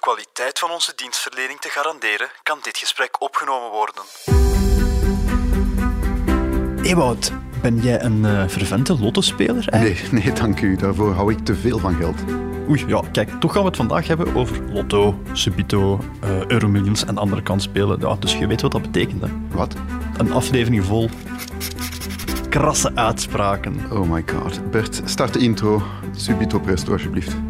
de kwaliteit van onze dienstverlening te garanderen, kan dit gesprek opgenomen worden. Ewout, ben jij een uh, fervente lottospeler? Nee, nee, dank u. Daarvoor hou ik te veel van geld. Oei, ja, kijk, toch gaan we het vandaag hebben over lotto, subito, uh, euromillions en andere kansspelen. Ja, dus je weet wat dat betekent, hè? Wat? Een aflevering vol krasse uitspraken. Oh my god. Bert, start de intro. Subito presto, alsjeblieft.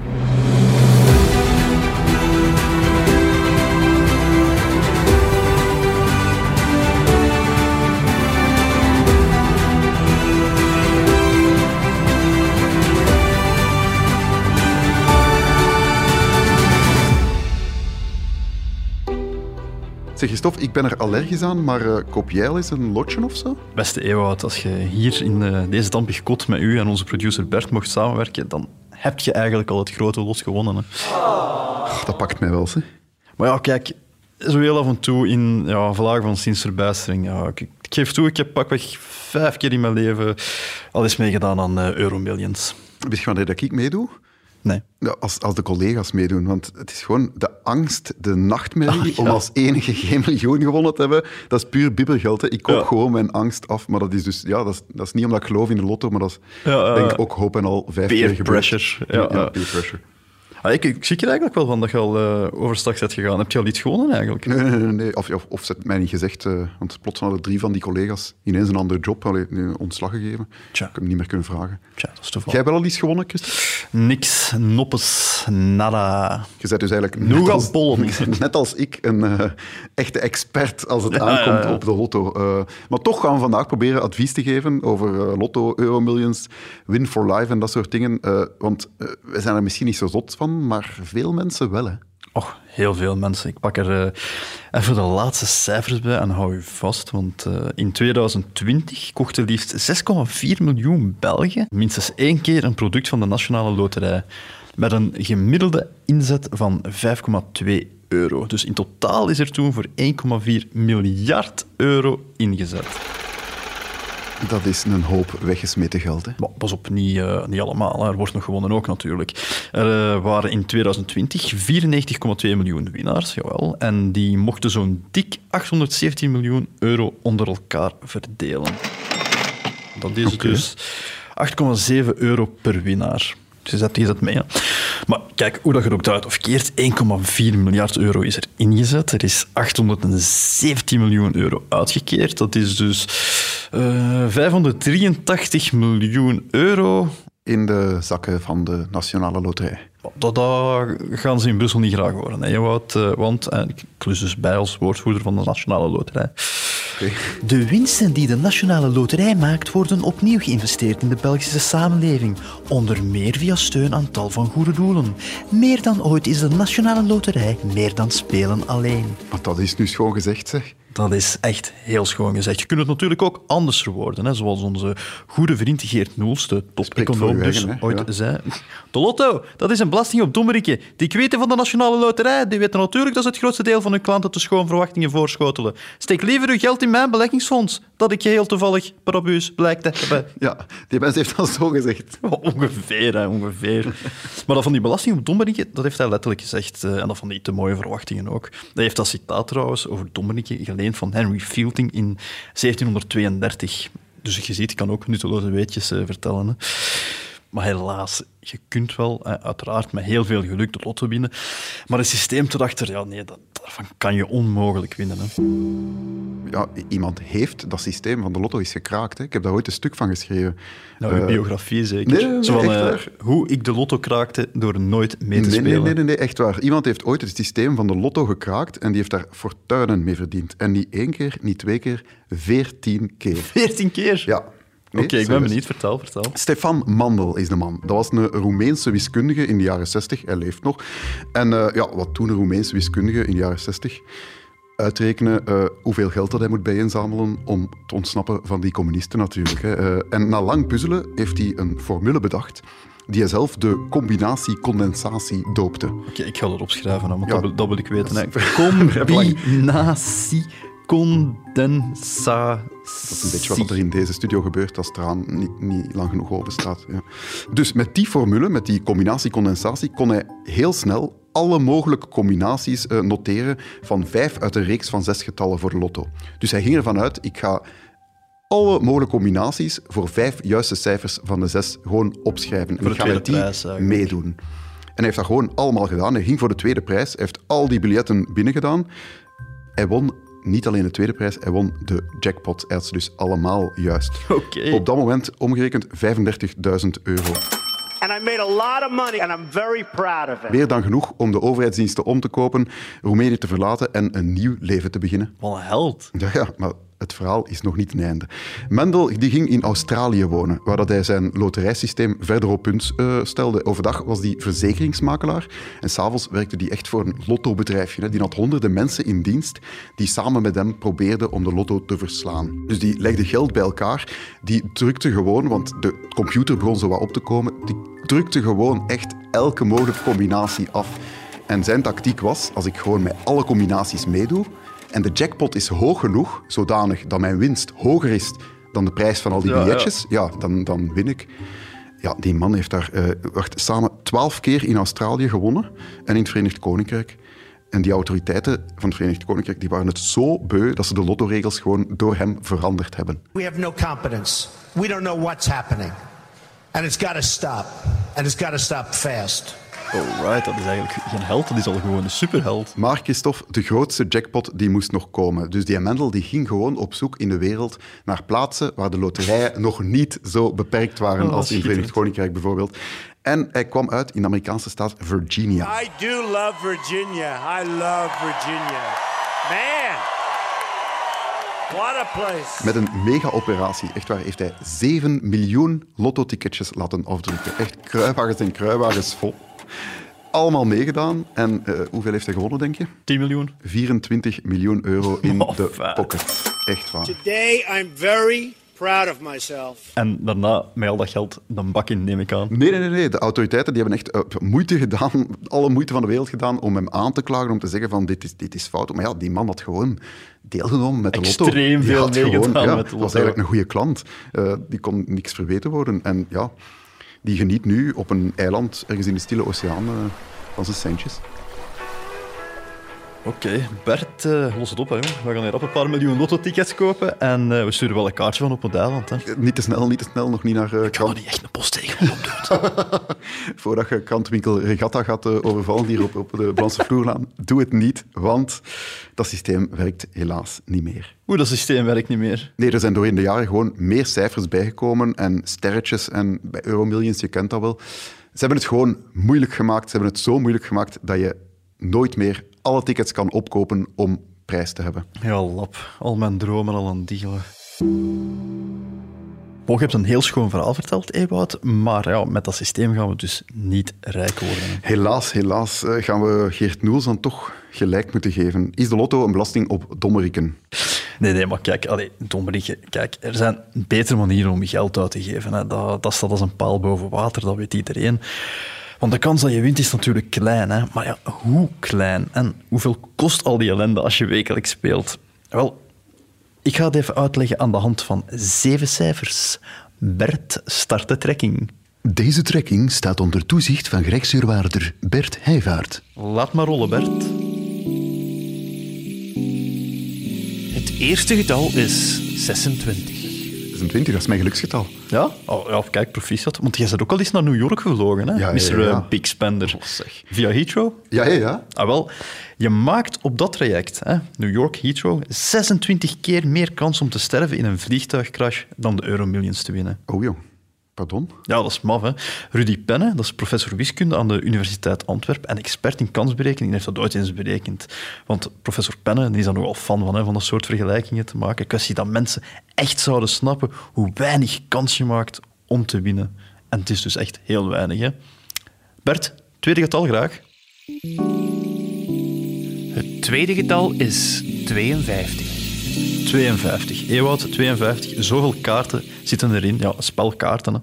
Zeg Stof, ik ben er allergisch aan, maar uh, koop jij al eens een lotje of zo? Beste Ewout, als je hier in uh, deze dampig kot met u en onze producer Bert mocht samenwerken, dan heb je eigenlijk al het grote lot gewonnen. Hè. Oh, dat pakt mij wel, hè. Maar ja, kijk, zo heel af en toe in ja, vlagen van zinsverbijstering. Ja, ik, ik, geef toe, ik heb pakweg vijf keer in mijn leven al eens meegedaan aan uh, Euromillions. Weet je wanneer dat ik meedoe? Nee. Ja, als, als de collega's meedoen. Want het is gewoon de angst, de nachtmerrie om als enige geen miljoen gewonnen te hebben. Dat is puur bibbergeld. Hè. Ik koop Ja. gewoon mijn angst af. Maar dat is dus, ja, dat is, dat is niet omdat ik geloof in de lotto, maar dat is Ja, eh, denk ik ook hoop en al vijf peer keer gebeurd. pressure. Ja, peer pressure. Ah, ik, ik zie er eigenlijk wel van dat je al eh, overstag bent gegaan. Heb je al iets gewonnen eigenlijk? Nee, nee, nee, nee. Of, of, of ze het mij niet gezegd. eh, want plots hadden drie van die collega's ineens een andere job, allee, een ontslag gegeven. Tja. Ik heb hem niet meer kunnen vragen. Tja, dat is toeval. Jij hebt wel al iets gewonnen, Christen? Niks, noppes, nada. Je bent dus eigenlijk net als, net als ik een eh, echte expert als het Ja, aankomt op de lotto. Maar toch gaan we vandaag proberen advies te geven over lotto, euromillions, win for life en dat soort dingen. Want we zijn er misschien niet zo zot van, maar veel mensen wel. Och, heel veel mensen. Ik pak er eh, even de laatste cijfers bij en hou u vast. Want eh, in 2020 kochten liefst 6,4 miljoen Belgen minstens één keer een product van de Nationale Loterij. Met een gemiddelde inzet van 5,2 euro. Dus in totaal is er toen voor 1,4 miljard euro ingezet. Dat is een hoop weggesmeten geld. Hè. Maar pas op, niet, eh, niet allemaal. Er wordt nog gewonnen ook natuurlijk. Er eh, waren in 2020 94,2 miljoen winnaars, jawel. En die mochten zo'n dik 817 miljoen euro onder elkaar verdelen. Dat is dus 8,7 euro per winnaar. Dus je zet, je zet mee. Hè. Maar kijk, hoe dat je er ook draait of keert, 1,4 miljard euro is er ingezet. Er is 817 miljoen euro uitgekeerd. Dat is dus eh, 583 miljoen euro. In de zakken van de Nationale Loterij. Dat, dat gaan ze in Brussel niet graag horen. Hè, Ewout, eh, want eh, ik klus dus bij als woordvoerder van de Nationale Loterij. De winsten die de Nationale Loterij maakt, worden opnieuw geïnvesteerd in de Belgische samenleving. Onder meer via steun aan tal van goede doelen. Meer dan ooit is de Nationale Loterij meer dan spelen alleen. Maar dat is nu schoon gezegd, zeg. Dat is echt heel schoon gezegd. Je kunt het natuurlijk ook anders verwoorden. Hè? Zoals onze goede vriend Geert Noels, de top-econoom dus, hè? ooit Ja. zei... De lotto, dat is een belasting op dommerikken. Die weten van de Nationale Loterij, die weten natuurlijk dat ze het grootste deel van hun klanten te schoon verwachtingen voorschotelen. Steek liever uw geld in mijn beleggingsfonds, dat ik geheel toevallig per blijkt te hebben. Ja, die mens heeft dat zo gezegd. Ongeveer, hè, ongeveer. Maar dat van die belasting op dommerikken, dat heeft hij letterlijk gezegd. eh, En dat van die te mooie verwachtingen ook. Hij heeft dat citaat trouwens over dommerikken van Henry Fielding in 1732. Dus je ziet, ik kan ook nutteloze weetjes eh, vertellen. Hè. Maar helaas, je kunt wel, uiteraard met heel veel geluk de lotto winnen. Maar het systeem erachter, ja, nee, dat, daarvan kan je onmogelijk winnen. Hè. Ja, iemand heeft dat systeem van de lotto is gekraakt. Hè. Ik heb daar ooit een stuk van geschreven. Nou, uw Eh, biografie zeker. nee, nee, Zo van, echt eh, hoe ik de lotto kraakte door nooit mee te Nee, spelen. nee, nee, nee, echt waar. Iemand heeft ooit het systeem van de lotto gekraakt en die heeft daar fortuinen mee verdiend. En niet één keer, niet twee keer, veertien keer. 14 keer? Ja. Nee, Oké, ik ben benieuwd. Vertel, vertel. Stefan Mandel is de man. Dat was een Roemeense wiskundige in de jaren 60. Hij leeft nog. En eh, ja, wat toen een Roemeense wiskundige in de jaren 60? uitrekenen eh, hoeveel geld dat hij moet bijinzamelen om te ontsnappen van die communisten natuurlijk. Hè. Eh, en na lang puzzelen heeft hij een formule bedacht die hij zelf de combinatie-condensatie doopte. Oké, ik ga dat opschrijven, want Ja. dat, wil, ik weten. Hè. Combinatie, condensatie. Dat is een beetje wat er in deze studio gebeurt als het niet, niet lang genoeg open staat. Ja. Dus met die formule, met die combinatie-condensatie, kon hij heel snel alle mogelijke combinaties eh, noteren van vijf uit een reeks van zes getallen voor de lotto. Dus hij ging ervan uit, ik ga alle mogelijke combinaties voor vijf juiste cijfers van de zes gewoon opschrijven. En Voor ik de ga met die prijs, meedoen. En hij heeft dat gewoon allemaal gedaan. Hij ging voor de tweede prijs. Hij heeft al die biljetten binnengedaan. Hij won niet alleen de tweede prijs, hij won de jackpot. Hij had ze dus allemaal juist. Oké. Op dat moment omgerekend 35.000 euro. And I made a lot of money, and I'm very proud of it. Meer dan genoeg om de overheidsdiensten om te kopen, Roemenië te verlaten en een nieuw leven te beginnen. Wat een held. Ja, ja, maar het verhaal is nog niet ten einde. Mendel die ging in Australië wonen, waar dat hij zijn loterijsysteem verder op punt eh, stelde. Overdag was die verzekeringsmakelaar en s'avonds werkte hij echt voor een lottobedrijfje. hè. Die had honderden mensen in dienst die samen met hem probeerden om de lotto te verslaan. Dus die legde geld bij elkaar, die drukte gewoon, want de computer begon zo wat op te komen, die drukte gewoon echt elke mogelijke combinatie af. En zijn tactiek was, als ik gewoon met alle combinaties meedoe en de jackpot is hoog genoeg, zodanig dat mijn winst hoger is dan de prijs van al die ja. biljetjes, ja, dan, dan win ik. Ja, die man heeft daar eh, wacht, samen twaalf keer in Australië gewonnen en in het Verenigd Koninkrijk. En die autoriteiten van het Verenigd Koninkrijk die waren het zo beu dat ze de lottoregels gewoon door hem veranderd hebben. We have no competence. We don't know what's happening. And it's got to stop. And it's got to stop fast. Alright, dat is eigenlijk geen held, dat is al gewoon een superheld. Maar Christophe, de grootste jackpot die moest nog komen. Dus die Mendel die ging gewoon op zoek in de wereld naar plaatsen waar de loterijen nog niet zo beperkt waren Oh, als in. Verenigd Koninkrijk bijvoorbeeld. En hij kwam uit in de Amerikaanse staat Virginia. I do love Virginia. I love Virginia. Man, what a place. Met een mega-operatie. Echt waar, heeft hij 7 miljoen lottoticketjes laten afdrukken. Echt kruiwagens en kruiwagens vol. Allemaal meegedaan. En eh, hoeveel heeft hij gewonnen, denk je? 10 miljoen. 24 miljoen euro in Oh, de pocket. Echt waar. Today, I'm very proud of myself. En daarna, met al dat geld, dan bak in, neem ik aan. Nee, nee, nee, nee. De autoriteiten die hebben echt eh, moeite gedaan, alle moeite van de wereld gedaan om hem aan te klagen, om te zeggen van dit is, dit is fout. Maar ja, die man had gewoon deelgenomen met de lotto. Extreem veel had gewoon- meegedaan ja, met de was eigenlijk een goede klant. Eh, die kon niks verweten worden. En ja, die geniet nu op een eiland ergens in de stille oceaan eh, van zijn centjes. Oké, Bert, eh, los het op, hè, jong. We gaan hier op een paar miljoen lotto-tickets kopen en eh, we sturen wel een kaartje van op het eiland. Hè. Eh, Niet te snel, niet te snel, nog niet naar eh, Ik kan niet echt een postzegel op doen. Voordat je krantwinkel Regatta gaat overvallen hier op, op de Blanse vloerlaan, doe het niet, want dat systeem werkt helaas niet meer. Oeh, dat systeem werkt niet meer. Nee, er zijn door in de jaren gewoon meer cijfers bijgekomen en sterretjes en bij Euromillions, je kent dat wel. Ze hebben het gewoon moeilijk gemaakt. Ze hebben het zo moeilijk gemaakt dat je nooit meer alle tickets kan opkopen om prijs te hebben. Ja, lap. Al mijn dromen al aan diegelen. Oh, je hebt een heel schoon verhaal verteld, Ewout. Maar ja, met dat systeem gaan we dus niet rijk worden. Helaas, helaas eh, gaan we Geert Noels dan toch gelijk moeten geven. Is de lotto een belasting op dommeriken? Nee, nee, maar kijk, allee, Dominique, kijk, er zijn betere manieren om je geld uit te geven. Hè. Dat, dat staat als een paal boven water, dat weet iedereen. Want de kans dat je wint is natuurlijk klein. Hè. Maar ja, hoe klein? En hoeveel kost al die ellende als je wekelijks speelt? Wel, ik ga het even uitleggen aan de hand van zeven cijfers. Bert, start de trekking. Deze trekking staat onder toezicht van gerechtsdeurwaarder Bert Heijvaart. Laat maar rollen, Bert. Het eerste getal is 26. 26, dat is mijn geluksgetal. Ja? Oh, ja, kijk, proficiat. Want jij bent ook al eens naar New York gevlogen, hè? Ja, Mr. ja. eh, Big Spender. Oh, zeg. Via Heathrow? Ja, ja, ja. Ah, wel, je maakt op dat traject, hè, New York Heathrow, 26 keer meer kans om te sterven in een vliegtuigcrash dan de Euromillions te winnen. Oh joh, pardon? Ja, dat is maf, hè. Rudy Penne, dat is professor wiskunde aan de Universiteit Antwerpen en expert in kansberekening, heeft dat ooit eens berekend. Want professor Penne die is daar nogal fan van, hè, van dat soort vergelijkingen te maken. Kwestie dat mensen echt zouden snappen hoe weinig kans je maakt om te winnen. En het is dus echt heel weinig, hè. Bert, tweede getal graag. Het tweede getal is 52. 52. Ewout, 52. Zoveel kaarten zitten erin. Ja, spelkaarten. Hè.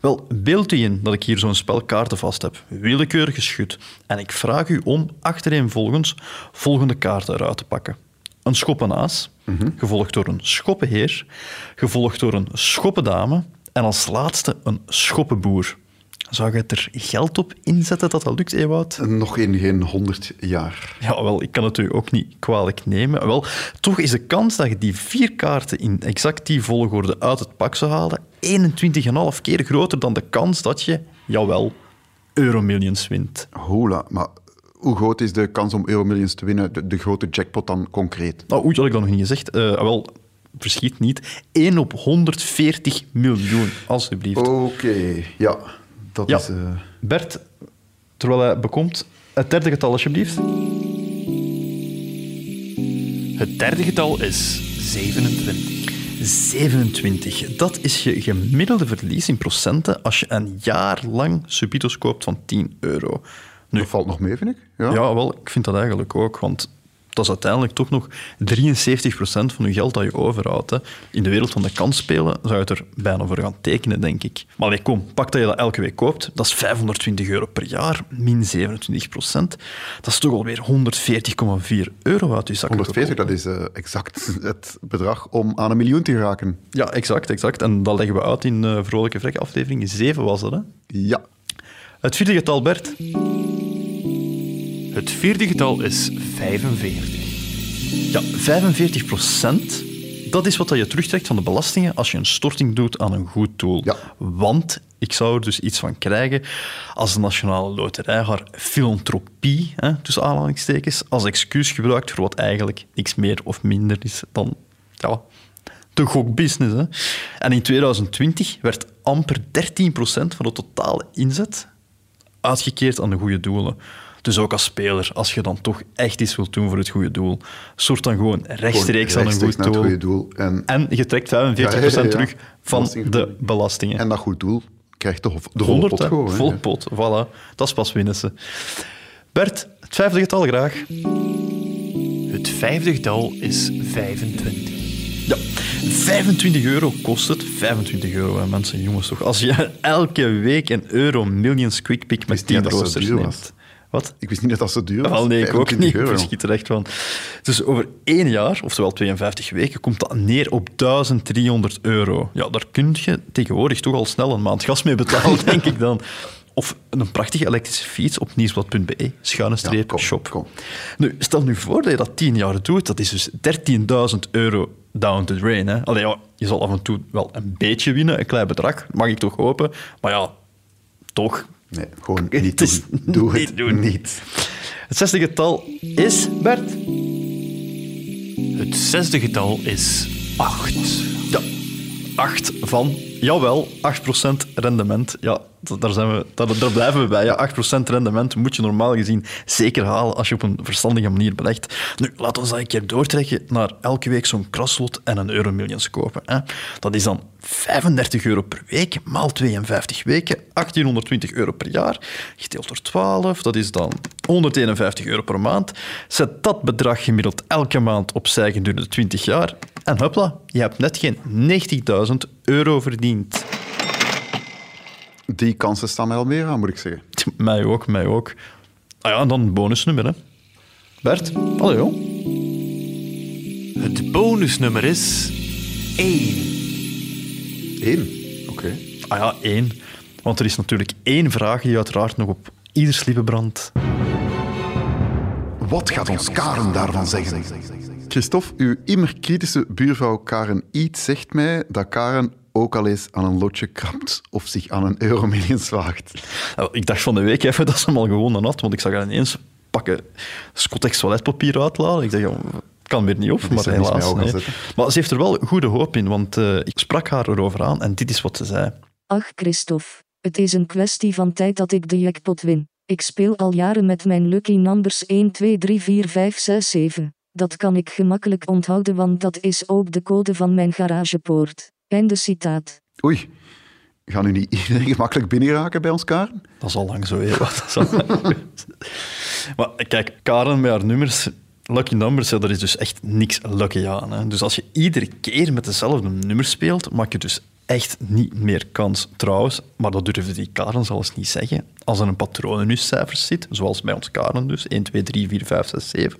Wel, beeld u in dat ik hier zo'n spel kaarten vast heb. Willekeurig geschud. En ik vraag u om achtereenvolgens volgende kaarten eruit te pakken. Een schoppenaas, gevolgd door een schoppenheer, gevolgd door een schoppendame en als laatste een schoppenboer. Zou je er geld op inzetten dat dat lukt, Ewout? Nog in geen 100 jaar. Ja, wel, ik kan het u ook niet kwalijk nemen. Wel, toch is de kans dat je die vier kaarten in exact die volgorde uit het pak zou halen 21,5 keer groter dan de kans dat je, jawel, Euromillions wint. Hola, maar hoe groot is de kans om Euromillions te winnen? De, de grote jackpot dan concreet? Nou, oei, dat had ik dan nog niet gezegd. Eh, wel, verschiet niet. 1 op 140 miljoen, alsjeblieft. Oké, ja. Dat Ja. is... eh, Bert, terwijl hij bekomt, het derde getal, alsjeblieft. Het derde getal is 27. 27. Dat is je gemiddelde verlies in procenten als je een jaar lang Subitos koopt van 10 euro. Nu, dat valt nog mee, vind ik. Ja. ja. wel, ik vind dat eigenlijk ook, want dat is uiteindelijk toch nog 73% van je geld dat je overhoudt. Hè. In de wereld van de kansspelen zou je het er bijna voor gaan tekenen, denk ik. Maar kom, pak dat je dat elke week koopt. Dat is 520 euro per jaar, min 27%. Dat is toch alweer 140,4 euro uit je zak. 140, dat is eh, exact het bedrag om aan een miljoen te geraken. Ja, exact, exact. En dat leggen we uit in uh, Vrolijke Vrek aflevering 7 was dat, hè? Ja. Het vierde getal, Bert. Het vierde getal is 45. Ja, 45 procent. Dat is wat je terugtrekt van de belastingen als je een storting doet aan een goed doel. Ja. Want ik zou er dus iets van krijgen als de Nationale Loterij haar filantropie, hè, tussen aanhalingstekens, als excuus gebruikt voor wat eigenlijk niks meer of minder is dan ja, de gokbusiness. Hè. En in 2020 werd amper 13 procent van de totale inzet uitgekeerd aan de goede doelen. Dus ook als speler, als je dan toch echt iets wilt doen voor het goede doel, soort dan gewoon rechtstreeks Gewoon aan een goed doel. goede doel. En, En je trekt 45% Ja, ja, ja, ja. terug van Belasting- de belastingen. en dat goed doel krijgt de, de volle 100, pot gewoon. Volle pot, voilà. Dat is pas winnen ze. Bert, het vijfde getal graag. Het vijfde getal is 25. Ja, 25 euro kost het. 25 euro, hè, mensen, jongens toch. Als je elke week een euro millions quick pick met wist niet 10 dat dat zo roosters neemt. Wat? Ik wist niet dat dat zo duur was. Wel, nee, ik ook 25 niet. euro. Ik verschiet er echt van. Dus over één jaar, oftewel 52 weken, komt dat neer op 1300 euro. Ja, daar kun je tegenwoordig toch al snel een maand gas mee betalen, denk ik dan. Of een prachtige elektrische fiets op nieuwsblad.be, schuine streep, Ja, kom, shop. kom. Nu, stel nu voor dat je dat 10 jaar doet, dat is dus 13.000 euro down the drain. Hè. Allee, ja, je zal af en toe wel een beetje winnen, een klein bedrag, mag ik toch hopen. Maar ja, toch. Nee, gewoon niet is doen. Doe niet het doen. niet. Het zesde getal is, Bert? Het zesde getal is 8. Ja, 8 van, jawel, 8% rendement. Ja, daar, zijn we, daar, blijven we bij. Ja, 8% rendement moet je normaal gezien zeker halen als je op een verstandige manier belegt. Nu, laten we dat een keer doortrekken naar elke week zo'n kraslot en een Euromillions kopen. Hè. Dat is dan 35 euro per week, maal 52 weken, 1820 euro per jaar, gedeeld door 12, dat is dan 151 euro per maand. Zet dat bedrag gemiddeld elke maand opzij gedurende 20 jaar en hopla, je hebt net geen 90.000 euro verdiend. Die kansen staan mij al meer aan, moet ik zeggen. Mij ook, mij ook. Ah ja, en dan bonusnummer, hè. Bert, hallo. Het bonusnummer is 1. Eén. Oké. Ah ja, één. Want er is natuurlijk één vraag die uiteraard nog op ieders lippen brandt. Wat gaat ons Karen daarvan zeggen? Christophe, uw immer kritische buurvrouw Karen Iet zegt mij dat Karen ook al eens aan een lotje krabt of zich aan een euromillions waagt. Nou, ik dacht van de week even dat ze hem al gewonnen had, want ik zag haar ineens pakken Scottex toiletpapier uitladen. Ik dacht, kan weer niet op, maar helaas. nee. Maar ze heeft er wel goede hoop in, want eh, ik sprak haar erover aan en dit is wat ze zei. Ach Christophe, het is een kwestie van tijd dat ik de jackpot win. Ik speel al jaren met mijn lucky numbers 1, 2, 3, 4, 5, 6, 7. Dat kan ik gemakkelijk onthouden, want dat is ook de code van mijn garagepoort. Einde citaat. Oei, gaan u niet iedereen gemakkelijk binnenraken bij ons Karen? Dat is al lang zo, hè. Wat, dat is al lang zo. Maar kijk, Karen met haar nummers, lucky numbers, ja, daar is dus echt niks lucky aan. Hè. Dus als je iedere keer met dezelfde nummer speelt, maak je dus echt niet meer kans. Trouwens, maar dat durven die Karen zelfs niet zeggen. Als er een patroon in je cijfers zit, zoals bij ons Karen dus, 1, 2, 3, 4, 5, 6, 7,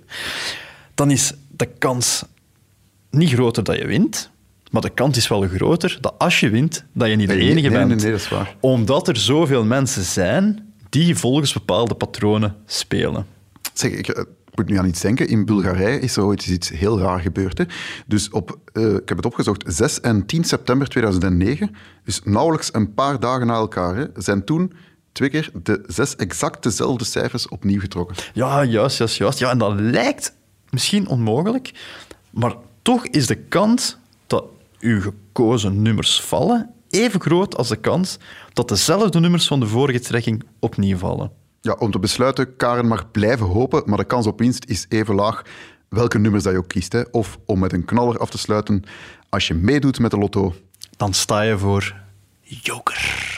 dan is de kans niet groter dat je wint, maar de kans is wel groter dat als je wint, dat je niet de Nee, enige nee, bent. nee, dat is waar. Omdat er zoveel mensen zijn die volgens bepaalde patronen spelen. Zeg, ik, eh, ik moet nu aan iets denken. In Bulgarije is er ooit iets heel raar gebeurd. Hè. Dus op, eh, ik heb het opgezocht, 6 en 10 september 2009, dus nauwelijks een paar dagen na elkaar, hè, zijn toen twee keer de zes exact dezelfde cijfers opnieuw getrokken. Ja, juist, juist, juist. Ja, en dat lijkt misschien onmogelijk, maar toch is de kans dat uw gekozen nummers vallen even groot als de kans dat dezelfde nummers van de vorige trekking opnieuw vallen. Ja, om te besluiten, Karen mag blijven hopen, maar de kans op winst is even laag welke nummers dat je ook kiest. Hè. Of om met een knaller af te sluiten, als je meedoet met de lotto, Dan sta je voor joker.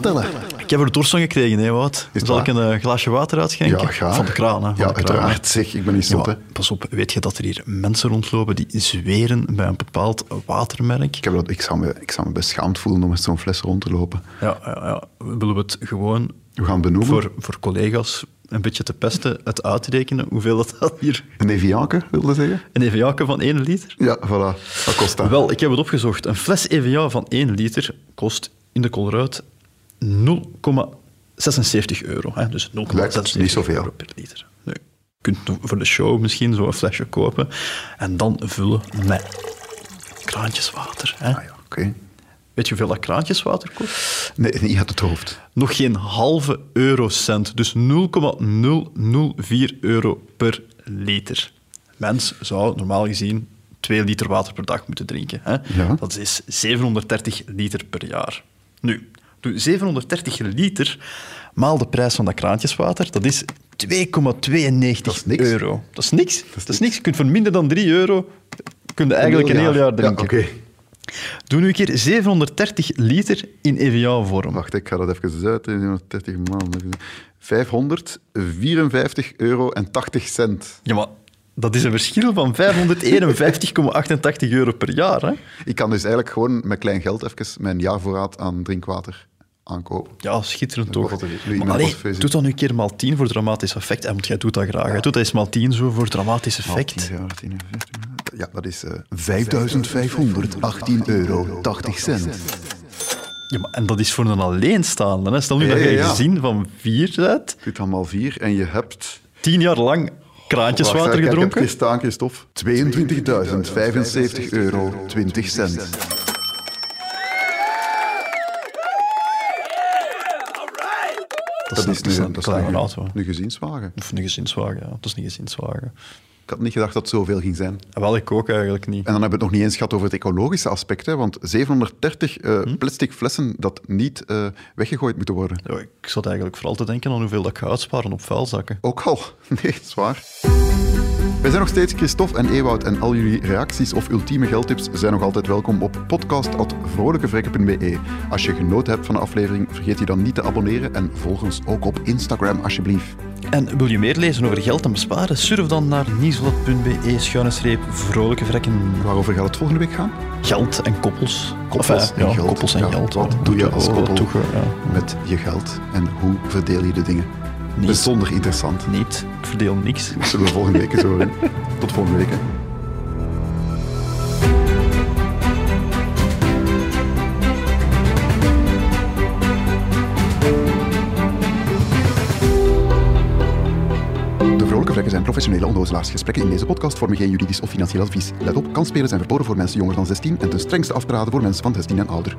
Tellen. Ik heb er dorst gekregen, hè, Wout. het Zal ik een eh, glaasje water uitschenken? Ja, graag. Van de kraan, hè. Van Ja, de kraan. uiteraard. Zeg, ik ben niet zot, Ja, pas op, weet je dat er hier mensen rondlopen die zweren bij een bepaald watermerk? Ik, heb dat, ik, zou me, ik zou me beschaamd voelen om met zo'n fles rond te lopen. Ja, ja, ja. Willen we het gewoon We gaan benoemen. voor, voor collega's een beetje te pesten, het uitrekenen hoeveel dat, dat hier... Een Eviaken, wilde zeggen? Een EVA van 1 liter? Ja, voilà. Wat kost dat? Wel, ik heb het opgezocht. Een fles EVA van 1 liter kost in de Colruyt 0,76 euro. Hè? Dus 0,76 Lijkt niet zoveel. euro per liter. Nee. Je kunt voor de show misschien zo een flesje kopen en dan vullen met kraantjeswater. Hè? Ah ja, oké. Weet je hoeveel dat kraantjeswater kost? Nee, niet uit het hoofd. Nog geen halve eurocent. Dus 0,004 euro per liter. Mens zou normaal gezien 2 liter water per dag moeten drinken. Hè? Ja. Dat is 730 liter per jaar. Nu, 730 liter maal de prijs van dat kraantjeswater, dat is 2,92 euro. Dat is niks. Dat is, niks. Je kunt voor minder dan 3 euro kun je eigenlijk een heel jaar drinken. Ja. Doe nu een keer 730 liter in EVA-vorm. Wacht, ik ga dat even uit. 30 maanden. 554 euro en 80 cent. Ja, maar dat is een verschil van 551,88 euro per jaar. Hè? Ik kan dus eigenlijk gewoon met klein geld even mijn jaarvoorraad aan drinkwater aankopen. Ja, schitterend toch. Maar allee, doe dan nu een keer maal 10 voor dramatisch effect. En want jij doet dat graag. Doe dat eens maal 10 zo voor dramatisch effect. Ja, 10, 15, Ja, dat is eh 5518 euro 80 cent. Ja, maar, en dat is voor een alleenstaande. Hè. Stel nu dat je ja, gezin van vier bent, Dit dan maal 4 en je hebt... tien jaar lang kraantjeswater kijk, Ik heb gedronken. hier staan, Christophe. 22.075 euro 20 cent. Dat is, dat is een dat is kleine auto. nu gezinswagen. Of een gezinswagen, ja. Dat is een gezinswagen. Ik had niet gedacht dat het zoveel ging zijn. En Wel, ik ook eigenlijk niet. En dan hebben we het nog niet eens gehad over het ecologische aspect. Hè, want 730 eh, Hm? plastic flessen dat niet eh, weggegooid moeten worden. Ja, ik zat eigenlijk vooral te denken aan hoeveel dat ik ga uitsparen op vuilzakken. Ook al. Nee, zwaar. Wij zijn nog steeds Christophe en Ewout en al jullie reacties of ultieme geldtips zijn nog altijd welkom op podcast.vrolijkevrekken.be. Als je genoten hebt van de aflevering, vergeet je dan niet te abonneren en volg ons ook op Instagram alsjeblieft. En wil je meer lezen over geld en besparen? Surf dan naar nieslot.be schuine streep vrolijke vrekken. Waarover gaat het volgende week gaan? Geld en koppels. Koppels Enfin, ja, en geld. koppels en Ja, geld. Wat doe je als koppel met je geld en hoe verdeel je de dingen? Niet. Bijzonder interessant. Niet. Ik verdeel niks. Dat zullen we volgende week eens horen. Tot volgende week. hè. De Vrolijke Vrekken zijn professionele onnozelaars. Gesprekken in deze podcast vormen geen juridisch of financieel advies. Let op, kansspelen zijn verboden voor mensen jonger dan 16 en ten strengste afgeraden voor mensen van 16 en ouder.